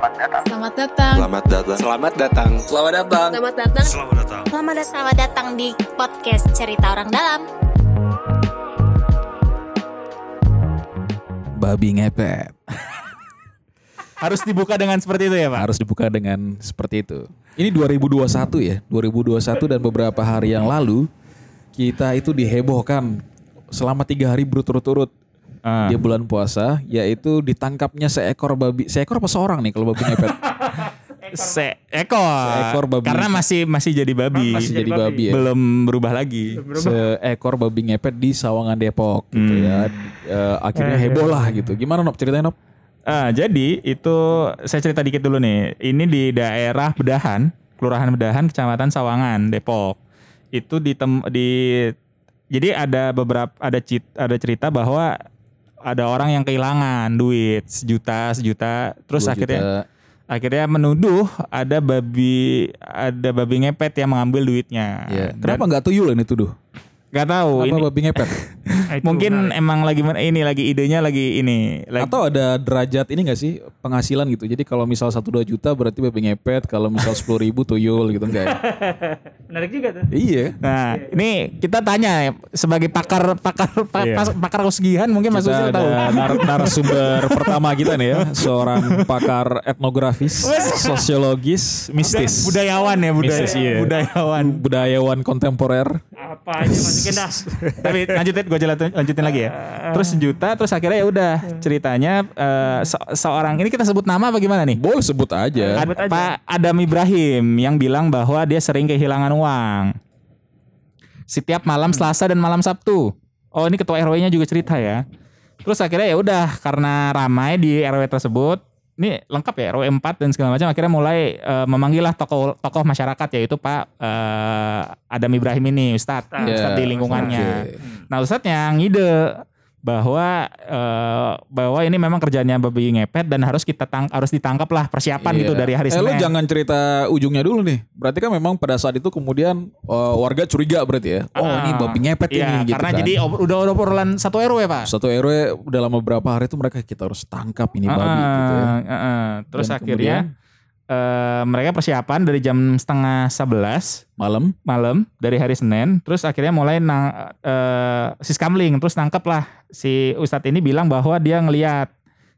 Selamat datang. Selamat datang. Selamat datang. Selamat datang. Selamat datang. Selamat datang. Selamat datang. Selamat datang. Selamat datang di podcast Cerita Orang Dalam. babi ngepet. Harus dibuka dengan seperti itu ya Pak? Harus dibuka dengan seperti itu. Ini 2021 ya, 2021 dan beberapa hari yang lalu kita itu dihebohkan selama tiga hari berturut-turut Ah. di bulan puasa, yaitu ditangkapnya seekor babi, seekor apa seorang nih kalau babi ngepet? Seekor. Seekor babi. Karena masih masih jadi babi. Masih jadi babi ya. Belum berubah lagi. Seekor babi ngepet di Sawangan Depok gitu Hmm. ya. Eh, akhirnya heboh lah gitu. Gimana Nop ceritanya Nop? Ah, jadi itu saya cerita dikit dulu nih. Ini di daerah Bedahan, Kelurahan Bedahan, Kecamatan Sawangan, Depok. Itu di tem- di jadi ada beberapa ada cit, ada cerita bahwa ada orang yang kehilangan duit sejuta sejuta terus Dua akhirnya juta. akhirnya menuduh ada babi ada babi ngepet yang mengambil duitnya. Dan Kenapa nggak tuyul ini tuduh? Nggak tahu Kenapa ini babi ngepet? mungkin emang lagi ini lagi idenya lagi ini lagi Atau ada derajat ini gak sih penghasilan gitu? Jadi kalau misal 1-2 juta berarti babi ngepet, kalau misal 10 ribu tuyul gitu enggak ya? Menarik juga tuh. Iya. Nah, ini kita tanya ya, sebagai pakar pakar pa- Iya. pas- pakar kesugihan mungkin Mas Kita Usil tahu. nar- narasumber pertama kita nih ya, seorang pakar etnografis, sosiologis, mistis, Budayawan ya, budaya, Mistis, iya. budayawan. budayawan kontemporer. Apa aja masukin dah. Tapi lanjutin gue lanjutin, lanjutin lagi ya. Terus sejuta terus akhirnya ya udah ceritanya eh, se- seorang ini kita sebut nama apa gimana nih? Boleh sebut aja. Ad- Pak Adam Ibrahim yang bilang bahwa dia sering kehilangan uang. Setiap malam Selasa dan malam Sabtu. Oh, ini ketua RW-nya juga cerita ya. Terus akhirnya ya udah karena ramai di RW tersebut, ini lengkap ya RW 4 dan segala macam akhirnya mulai eh, memanggil lah tokoh tokoh masyarakat yaitu Pak eh, Adam Ibrahim ini Ustadz, Ustadz di lingkungannya. oke. Nah, Ustadznya ngide bahwa eh, bahwa ini memang kerjanya babi ngepet dan harus kita tang harus ditangkap lah persiapan Iya. gitu dari hari eh, Senin. jangan cerita ujungnya dulu nih. Berarti kan memang pada saat itu kemudian eh, warga curiga berarti ya. Oh Ah, ini babi ngepet iya, ini gitu karena kan. jadi udah udah obrolan satu RW pak. Satu RW dalam beberapa hari itu mereka kita harus tangkap ini babi Ah, gitu ya. ah, ah. Terus Dan akhirnya eh, mereka persiapan dari jam setengah sebelas Malam malam dari hari Senin. Terus akhirnya mulai nang eh, siskamling terus nangkep lah si Ustadz ini bilang bahwa dia ngeliat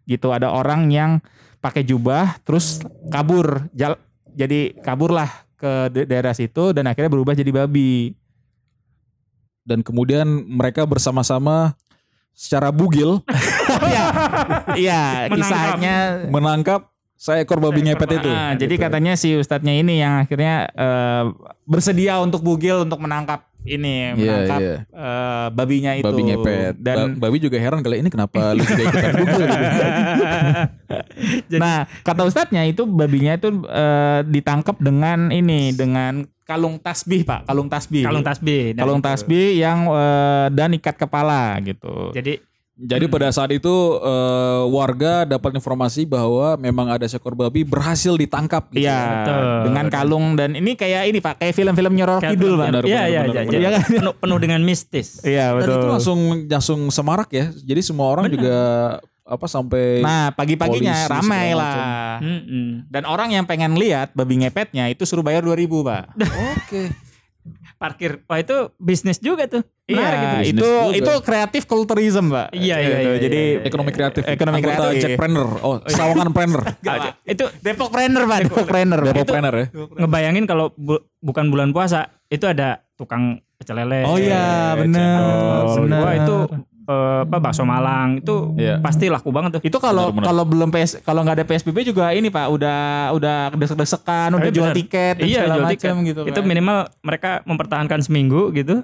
gitu ada orang yang pakai jubah terus kabur jal jadi kabur lah ke da- daerah situ dan akhirnya berubah jadi babi. dan kemudian mereka bersama-sama secara bugil Iya, iya Menangkap. kisahnya menangkap seekor babi ngepet itu. Ah, jadi Gitu. katanya si ustadznya ini yang akhirnya eh, bersedia untuk bugil untuk menangkap ini Iya, menangkap iya. eh, babinya itu babi ngepet. dan Ba- babi juga heran kali ini kenapa lu juga ikutan bugil nah kata ustadznya itu babinya itu eh, ditangkap dengan ini dengan kalung tasbih pak kalung tasbih Kalung tasbih. Kalung tasbih yang eh, dan ikat kepala gitu Jadi Jadi pada saat itu eh, warga dapat informasi bahwa memang ada seekor babi berhasil ditangkap gitu. Iya, Betul. dengan kalung dan ini kayak ini pak kayak film-film nyoror kayak- kidul pak Iya iya iya. Iya kan? penuh, penuh dengan mistis. iya Dan betul itu langsung langsung semarak ya. Jadi semua orang juga apa sampai Nah, pagi-paginya ramai lah. Mm-mm. Dan orang yang pengen lihat babi ngepetnya itu suruh bayar 2000, Pak. Oke. Parkir. Wah itu bisnis juga tuh. Iya, gitu. Itu juga. itu kreatif kulturism, Pak. Iya, iya, Gitu. iya, Jadi iya. Ekonomi kreatif. Ekonomi kreatif. Jackpreneur. Oh, Sawangan Planner. Enggak, Pak. Itu Depok Planner, Pak. Depok Planner. Depok Planner ya. ngebayangin kalau bu- bukan bulan puasa itu ada tukang pecel lele. Oh iya, benar. Benar. Wah itu eh, apa bakso Malang itu Iya. pasti laku banget tuh. Itu kalau kalau belum PS kalau nggak ada PSBB juga ini Pak udah udah desek-desekan, udah jual tiket dan Iya segala jual macam tiket. gitu. Itu kan. minimal mereka mempertahankan seminggu gitu.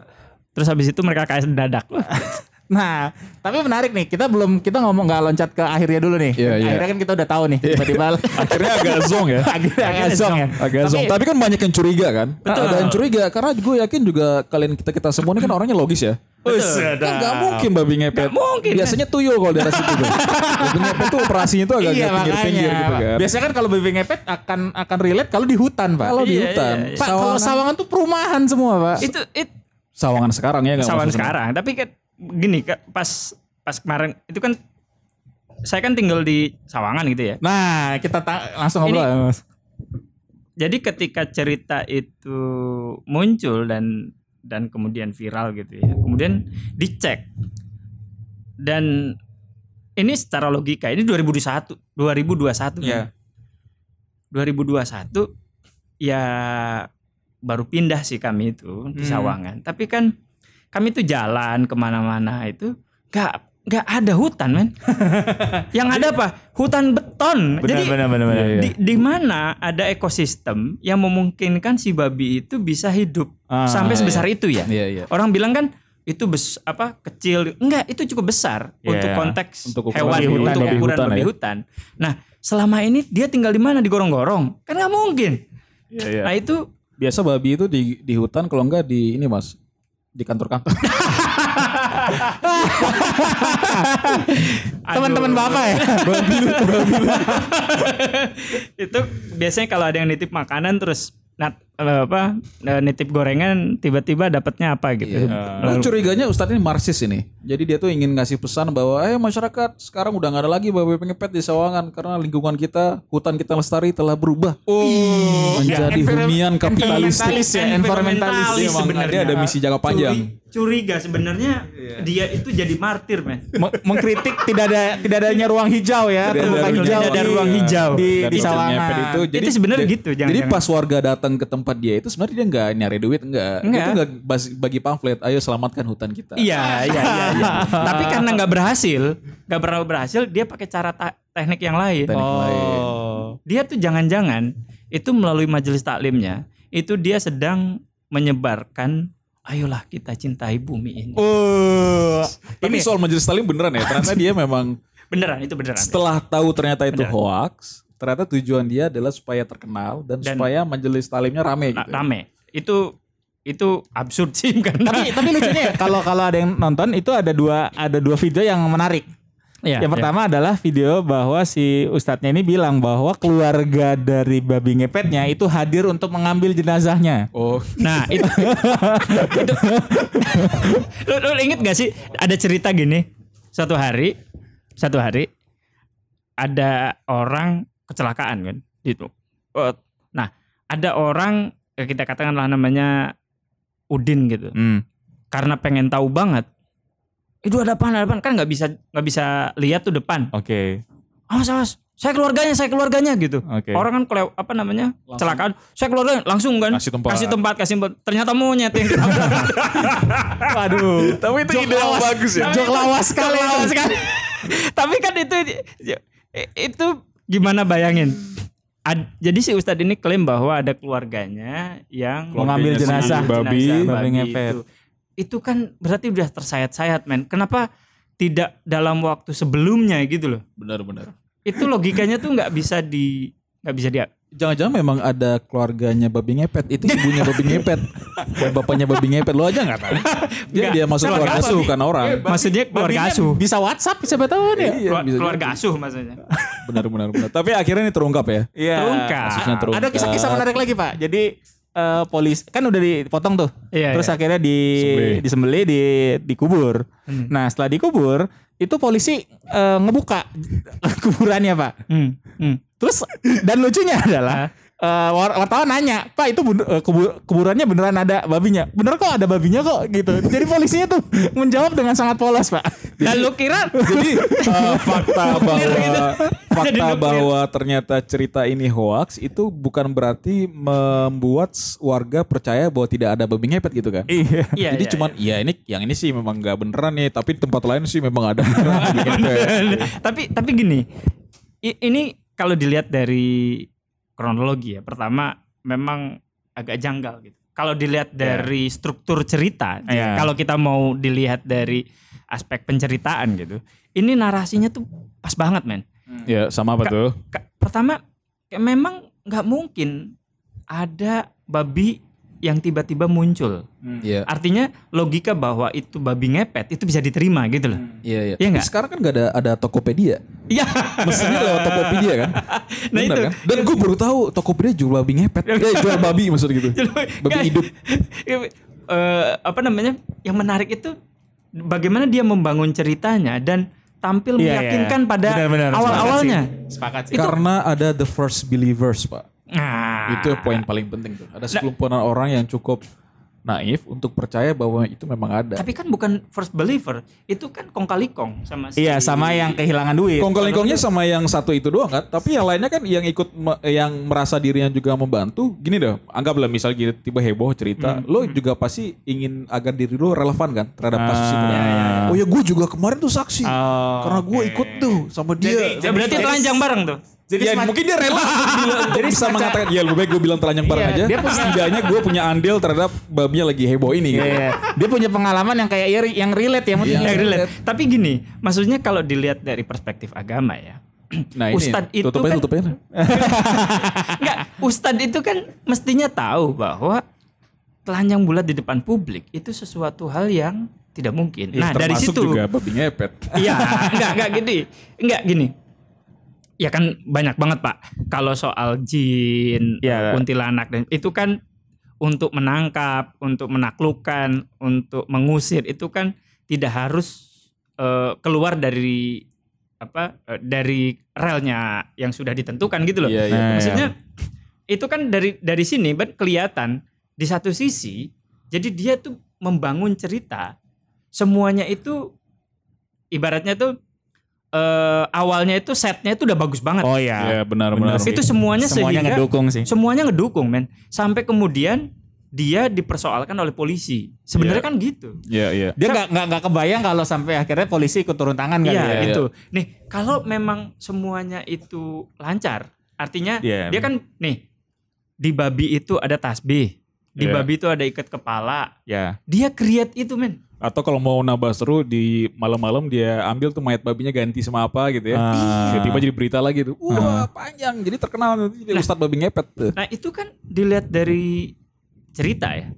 Terus habis itu mereka kayak dadak. Nah, tapi menarik nih. Kita belum kita ngomong nggak loncat ke akhirnya dulu nih. Iya, iya. Akhirnya kan kita udah tahu nih tiba-tiba. Akhirnya agak zong ya. akhirnya agak zong ya. Agak zong. Tapi kan banyak yang curiga kan. Ada yang curiga karena gue yakin juga kalian kita kita semua ini kan orangnya logis ya. Kan gak mungkin babi ngepet. mungkin. Biasanya tuyul kalau daerah situ tuh. babi ngepet tuh operasinya tuh agak Iya pinggir-pinggir gitu kan. Biasanya kan kalau baby ngepet akan akan relate kalau di hutan, Pak. Kalau di Iya, hutan, iya, iya. Pak, kalau sawangan, sawangan tuh perumahan semua, Pak. itu it sawangan sekarang ya nggak sawan maksudnya? sekarang. Tapi kan gini Kak, pas pas kemarin itu kan saya kan tinggal di Sawangan gitu ya. Nah, kita ta- langsung Ini- ngobrol ya, Mas. Jadi ketika cerita itu muncul dan dan kemudian viral gitu ya. Kemudian dicek. Dan ini secara logika ini 2021, 2021 kan. Iya. 2021 ya baru pindah sih kami itu di Hmm. Sawangan. Tapi kan kami itu jalan ke mana-mana itu nggak nggak ada hutan men. Yang ada apa? Hutan beton. Benar, Jadi benar, benar, benar. di, di mana ada ekosistem yang memungkinkan si babi itu bisa hidup Ah, sampai iya, sebesar itu ya. Iya, iya. Orang bilang kan itu bes apa kecil enggak itu cukup besar Iya. untuk konteks Untuk ukuran hewan untuk hutan ya. ukuran Babi hutan babi ya. hutan. Nah selama ini dia tinggal di mana di gorong-gorong kan nggak mungkin. Iya, iya. Nah itu Biasa babi itu di di hutan kalau enggak di ini Mas di kantor-kantor. Teman-teman Bapak ya? itu biasanya kalau ada yang nitip makanan terus nat, eh, apa eh, nitip gorengan tiba-tiba dapatnya apa gitu. Nah, curiganya Ustadz ini marxis ini. Jadi dia tuh ingin ngasih pesan bahwa eh masyarakat sekarang udah nggak ada lagi babi pengepet di Sawangan karena lingkungan kita, hutan kita lestari telah berubah Oh, menjadi hunian kapitalis. environmentalis ya, environmentalis. Dia emang dia ada misi jangka panjang. Curi- curiga sebenarnya dia itu jadi martir men. Meng- mengkritik tidak ada tidak adanya ruang hijau ya, Tidak ada ruang hijau. Tidak ada di- ruang hijau. di di itu Sawangan. itu jadi Itu sebenarnya gitu, jangan- Jadi jangan. pas warga datang ke tempat dia itu sebenarnya dia nggak nyari duit enggak. Dia tuh nggak bagi pamflet, ayo selamatkan hutan kita. Iya, iya, iya. iya. Tapi karena nggak berhasil, nggak pernah berhasil, dia pakai cara teknik yang lain. Teknik lain. Oh. Dia tuh jangan-jangan itu melalui majelis taklimnya, itu dia sedang menyebarkan, ayolah kita cintai bumi ini. Oh. Tapi soal majelis talim beneran ya. Ternyata dia memang Beneran itu beneran. setelah tahu ternyata itu Beneran. hoax, ternyata tujuan dia adalah supaya terkenal dan, Dan- supaya majelis talimnya rame gitu. rame. Itu itu absurd sih karena tapi tapi lucunya ya kalau kalau ada yang nonton itu ada dua ada dua video yang menarik. Iya, yang iya. pertama adalah video bahwa si ustadznya ini bilang bahwa keluarga dari babi ngepetnya itu hadir untuk mengambil jenazahnya. Oh, Nah itu, itu lu, lu inget gak sih ada cerita gini satu hari satu hari ada orang kecelakaan kan gitu. Nah ada orang eh, kita katakanlah namanya Udin gitu Hmm. karena pengen tahu banget itu ada apa ada apaan kan nggak bisa nggak bisa lihat tuh depan Oke. awas awas saya keluarganya saya keluarganya gitu Oke. orang kan kelew, apa namanya kecelakaan saya keluarganya langsung kan Kasih tempat. kasih tempat kasih tempat ternyata monyet yang Waduh. tapi itu ide yang bagus ya. Jok lawas sekali. Jok lawas sekali. tapi kan itu itu gimana bayangin Ad- jadi si Ustadz ini klaim bahwa ada keluarganya yang Mengambil Keluarganya si jenazah babi, babi ngepet. itu. Itu kan berarti udah tersayat-sayat men. Kenapa tidak dalam waktu sebelumnya gitu loh? Benar-benar. Itu logikanya tuh nggak bisa di nggak bisa dia. Jangan-jangan memang ada keluarganya babi ngepet. Itu ibunya babi ngepet. Dan bapaknya babi ngepet. Lo aja nggak tahu. Dia dia masuk Keluarga keluarga asuh kan orang. Maksudnya keluarga Babinya asuh. Bisa WhatsApp siapa tahu nih. Iya, Keluar- bisa keluarga asuh maksudnya. Benar benar benar. Tapi akhirnya ini terungkap ya. Iya. Terungkap. Kasusnya terungkap. Ada kisah-kisah menarik lagi Pak. Jadi eh, polis kan udah dipotong tuh. Iya, Terus iya. akhirnya di Sembelih. disembelih di dikubur. Nah setelah dikubur itu polisi eh, ngebuka kuburannya Pak. Hmm. Hmm. Terus dan lucunya adalah eh, war- wartawan nanya, Pak itu bun- eh, kubur- kuburannya beneran ada babinya? Bener kok ada babinya kok gitu. Jadi polisinya tuh menjawab dengan sangat polos Pak. Dan lu kira Jadi eh, fakta bahwa Jadi fakta bahwa ternyata cerita ini hoax itu bukan berarti membuat warga percaya bahwa tidak ada babi ngepet gitu kan? Iya. Iya, Jadi iya, cuman ya ini yang ini sih memang nggak beneran nih, tapi tempat lain sih memang ada beneran ngepet. tapi tapi gini i- ini kalau dilihat dari kronologi ya. Pertama memang agak janggal gitu. Kalau dilihat dari struktur cerita Iya. kalau kita mau dilihat dari aspek penceritaan gitu ini narasinya tuh pas banget men. Ya sama apa Ka- tuh? Ka- pertama kayak memang nggak mungkin ada babi yang tiba-tiba muncul Iya. artinya logika bahwa itu babi ngepet itu bisa diterima gitu loh Iya iya. Iya nggak? Sekarang kan nggak ada ada Tokopedia. iya Mesinnya lewat Tokopedia kan? Nah, Bener itu. kan? Dan gue baru tahu Tokopedia jual babi ngepet. Eh jual babi maksud gitu. Babi hidup. eh, apa namanya? Yang menarik itu bagaimana dia membangun ceritanya dan tampil Iya, iya. meyakinkan pada Benar-benar, awal-awalnya. Sepakat sih. Karena ada the first believers, Pak. Nah, Itu poin paling penting tuh. Ada sekelumpulan orang yang cukup naif untuk percaya bahwa itu memang ada. tapi kan bukan first believer, itu kan kong kali kong sama si Iya, sama yang kehilangan duit. Kongkol-kongnya sama yang satu itu doang kan, tapi yang lainnya kan yang ikut yang merasa dirinya juga membantu. Gini deh, anggaplah misal gitu tiba heboh cerita, lo juga pasti ingin agar diri lo relevan kan terhadap kasus itu. kan? Oh ya gue juga kemarin tuh saksi, Oh, karena gue oke. ikut tuh sama dia. Ya, berarti telanjang bareng tuh. Jadi ya, mungkin dia rela jadi bisa mengatakan ya lebih baik gue bilang telanjang bareng Iya, aja. dia punya- setidaknya gue punya andil terhadap babinya lagi heboh ini. gitu. Iya, dia punya pengalaman yang kayak iri- yang relate ya. Iya. Ya, relate. Tapi gini, maksudnya kalau dilihat dari perspektif agama ya. Nah ini Ustadz itu tutupnya kan- tutupnya. Enggak, Ustadz itu kan mestinya tahu bahwa telanjang bulat di depan publik itu sesuatu hal yang tidak mungkin. Ya, nah, dari situ juga babi ngepet. Iya, enggak enggak gini. Enggak gini. Ya kan banyak banget, Pak. Kalau soal jin, Iya. kuntilanak dan itu kan untuk menangkap, untuk menaklukkan, untuk mengusir itu kan tidak harus eh, keluar dari apa? eh, dari relnya yang sudah ditentukan gitu loh. Iya. Nah, Maksudnya itu kan dari dari sini kan kelihatan di satu sisi jadi dia tuh membangun cerita semuanya itu ibaratnya tuh eh, awalnya itu setnya itu udah bagus banget. Oh iya. Iya benar-benar. itu semuanya, Semuanya sehingga ngedukung sih. semuanya ngedukung men sampai kemudian dia dipersoalkan oleh polisi. Sebenarnya Iya. kan gitu. Iya iya. Dia nggak nggak nggak kebayang kalau sampai akhirnya polisi ikut turun tangan kan Iya ya. gitu. Nih kalau memang semuanya itu lancar, artinya Iya. dia kan nih di babi itu ada tasbih, di Iya. babi itu ada ikat kepala. Ya. Dia create itu men. Atau kalau mau nambah seru di malam-malam dia ambil tuh mayat babinya ganti sama apa gitu ya. Ah. Tiba-tiba jadi berita lagi tuh. Wah panjang jadi terkenal nanti jadi Ustadz babi ngepet tuh. Nah itu kan dilihat dari cerita ya.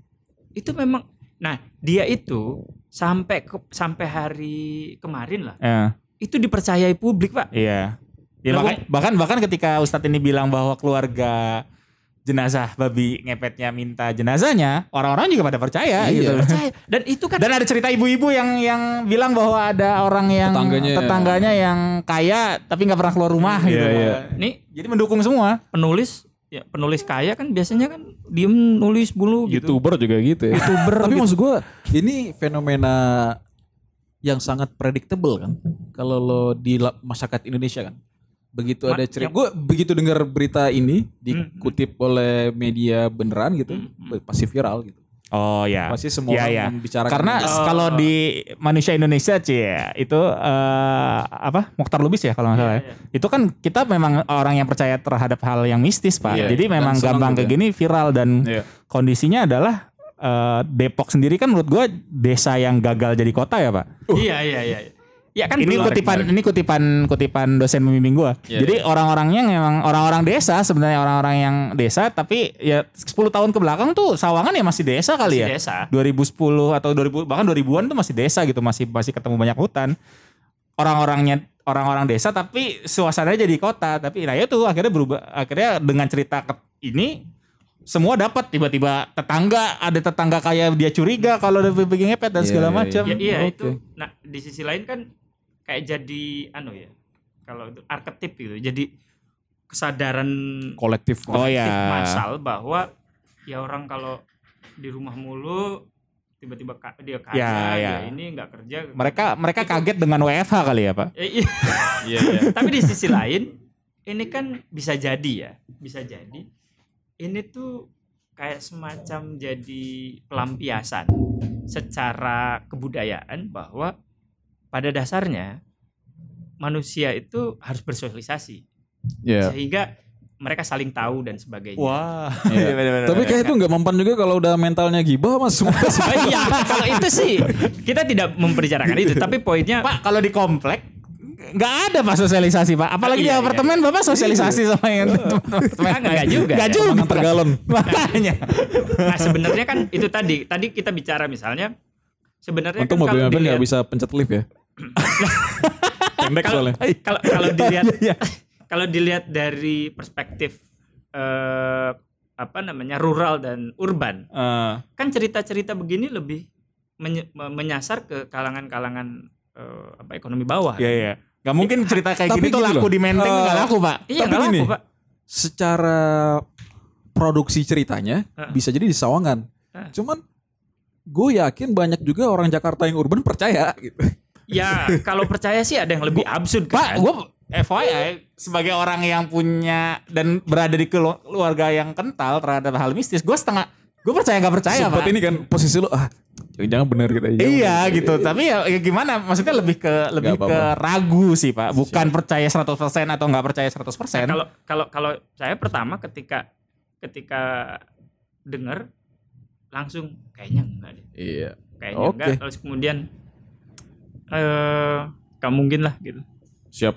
Itu memang. Nah dia itu sampai ke, sampai hari kemarin lah. Ya. Itu dipercayai publik pak. Iya. Ya, Lah, makanya- bahkan bahkan ketika Ustadz ini bilang bahwa keluarga jenazah babi ngepetnya minta jenazahnya, orang-orang juga pada percaya Iya. gitu. Percaya. Dan itu kan. Dan ada cerita ibu-ibu yang yang bilang bahwa ada orang yang Tetangganya. tetangganya yang kaya tapi nggak pernah keluar rumah Iya, gitu. iya. Nih Jadi mendukung semua. penulis ya penulis kaya kan biasanya kan diem nulis bulu gitu. Youtuber juga gitu ya. Youtuber Tapi gitu. maksud gue ini fenomena yang sangat predictable kan. Kalau lo di masyarakat Indonesia kan. Begitu Ma- ada cerita. yang- Gue begitu dengar berita ini dikutip oleh media beneran gitu. Pasti viral gitu. Oh ya. Pasti semua Iya, orang iya. membicarakan Karena. Oh. kalau di manusia Indonesia cie itu eh, apa Mokhtar Lubis ya kalau nggak salah. ya. Itu kan kita memang orang yang percaya terhadap hal yang mistis pak. Iya, Jadi memang gampang kayak gini viral dan Iya. kondisinya adalah eh, Depok sendiri kan menurut gua desa yang gagal jadi kota ya pak. Iya iya iya. Ya kan ini kutipan ini kutipan kutipan dosen pembimbing gua. Iya, Jadi orang-orangnya memang orang-orang desa sebenarnya orang-orang yang desa tapi ya 10 tahun ke belakang tuh Sawangan ya masih desa kali Masih ya. desa. 2010 atau 2000 bahkan 2000-an tuh masih desa gitu, masih masih ketemu banyak hutan. Orang-orangnya orang-orang desa tapi suasananya jadi kota. Tapi nah itu akhirnya berubah akhirnya dengan cerita ini semua dapat tiba-tiba tetangga ada tetangga kayak dia curiga kalau ada bikin ngepet dan Iya, segala iya, macam. Ya, iya Oke. itu. Nah di sisi lain kan kayak jadi anu ya. Kalau itu arketip gitu. Jadi kesadaran kolektif. Oh, kolektif iya. massal bahwa ya orang kalau di rumah mulu tiba-tiba ka- dia kaya, Ya, dia ya. ini nggak kerja. Mereka mereka kaget dengan WFH kali ya, Pak. Eh, iya. Iya iya. Tapi di sisi lain ini kan bisa jadi ya, bisa jadi ini tuh kayak semacam jadi pelampiasan secara kebudayaan bahwa pada dasarnya manusia itu harus bersosialisasi Iya. sehingga mereka saling tahu dan sebagainya. Wah. Iya. Tapi kayak itu nggak mempan juga kalau udah mentalnya gibah mas semua. Oh iya, kalau itu sih kita tidak membicarakan itu, tapi poinnya Pak, kalau di komplek nggak ada pak sosialisasi pak. Apalagi di Iya, iya, apartemen bapak sosialisasi sama yang teman-teman. Enggak juga. Nggak ya. juga. Tergalon. Makanya. Nah sebenarnya kan itu tadi, tadi kita bicara misalnya sebenarnya Untung kan mobil kalau mobil dilihat, nggak bisa pencet lift ya. Pendek kalau soalnya. kalau kalau dilihat Iya. kalau dilihat dari perspektif eh, apa namanya rural dan urban Eh, kan cerita-cerita begini lebih menye- me- menyasar ke kalangan-kalangan eh, apa ekonomi bawah. Iya iya. Gak mungkin cerita kayak Tapi gini tuh gini laku loh, di Menteng eh, gak laku pak. Iya, Tapi nggak gini, laku, Pak. secara produksi ceritanya Heeh. bisa jadi di Sawangan. Heeh. Cuman gue yakin banyak juga orang Jakarta yang urban percaya gitu. Ya, kalau percaya sih ada yang lebih absurd Pak, kan. gue FYI sebagai orang yang punya dan berada di kelu- keluarga yang kental terhadap hal mistis, gue setengah gue percaya nggak percaya Sempet pak. ini kan posisi lu ah jangan benar gitu aja. Iya gitu, tapi ya, ya gimana? Maksudnya lebih ke lebih Nggak ke apa-apa. ragu sih pak, bukan percaya 100% atau nggak percaya 100%. Nah, kalau kalau kalau saya pertama ketika ketika dengar langsung kayaknya enggak deh. Iya. Kayaknya Oke. enggak. Terus kemudian eh gak mungkin lah gitu. Siap.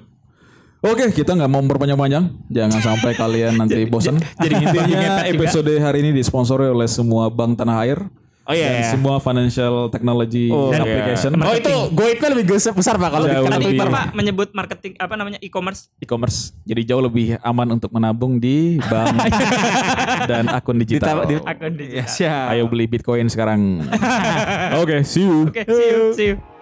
Oke, kita nggak mau berpanjang-panjang. Jangan sampai kalian nanti bosan. Jadi intinya episode hari ini disponsori oleh semua bank tanah air oh iya, dan iya. semua financial technology Oh, application, Oh itu goibnya lebih besar, besar pak kalau karena. Twitter. Bapak menyebut marketing apa namanya e-commerce. e-commerce. Jadi jauh lebih aman untuk menabung di bank dan akun digital. Di- Akun Ya, digital. siap. Ayo beli Bitcoin sekarang. Oke, see you. Oke, see you, see you.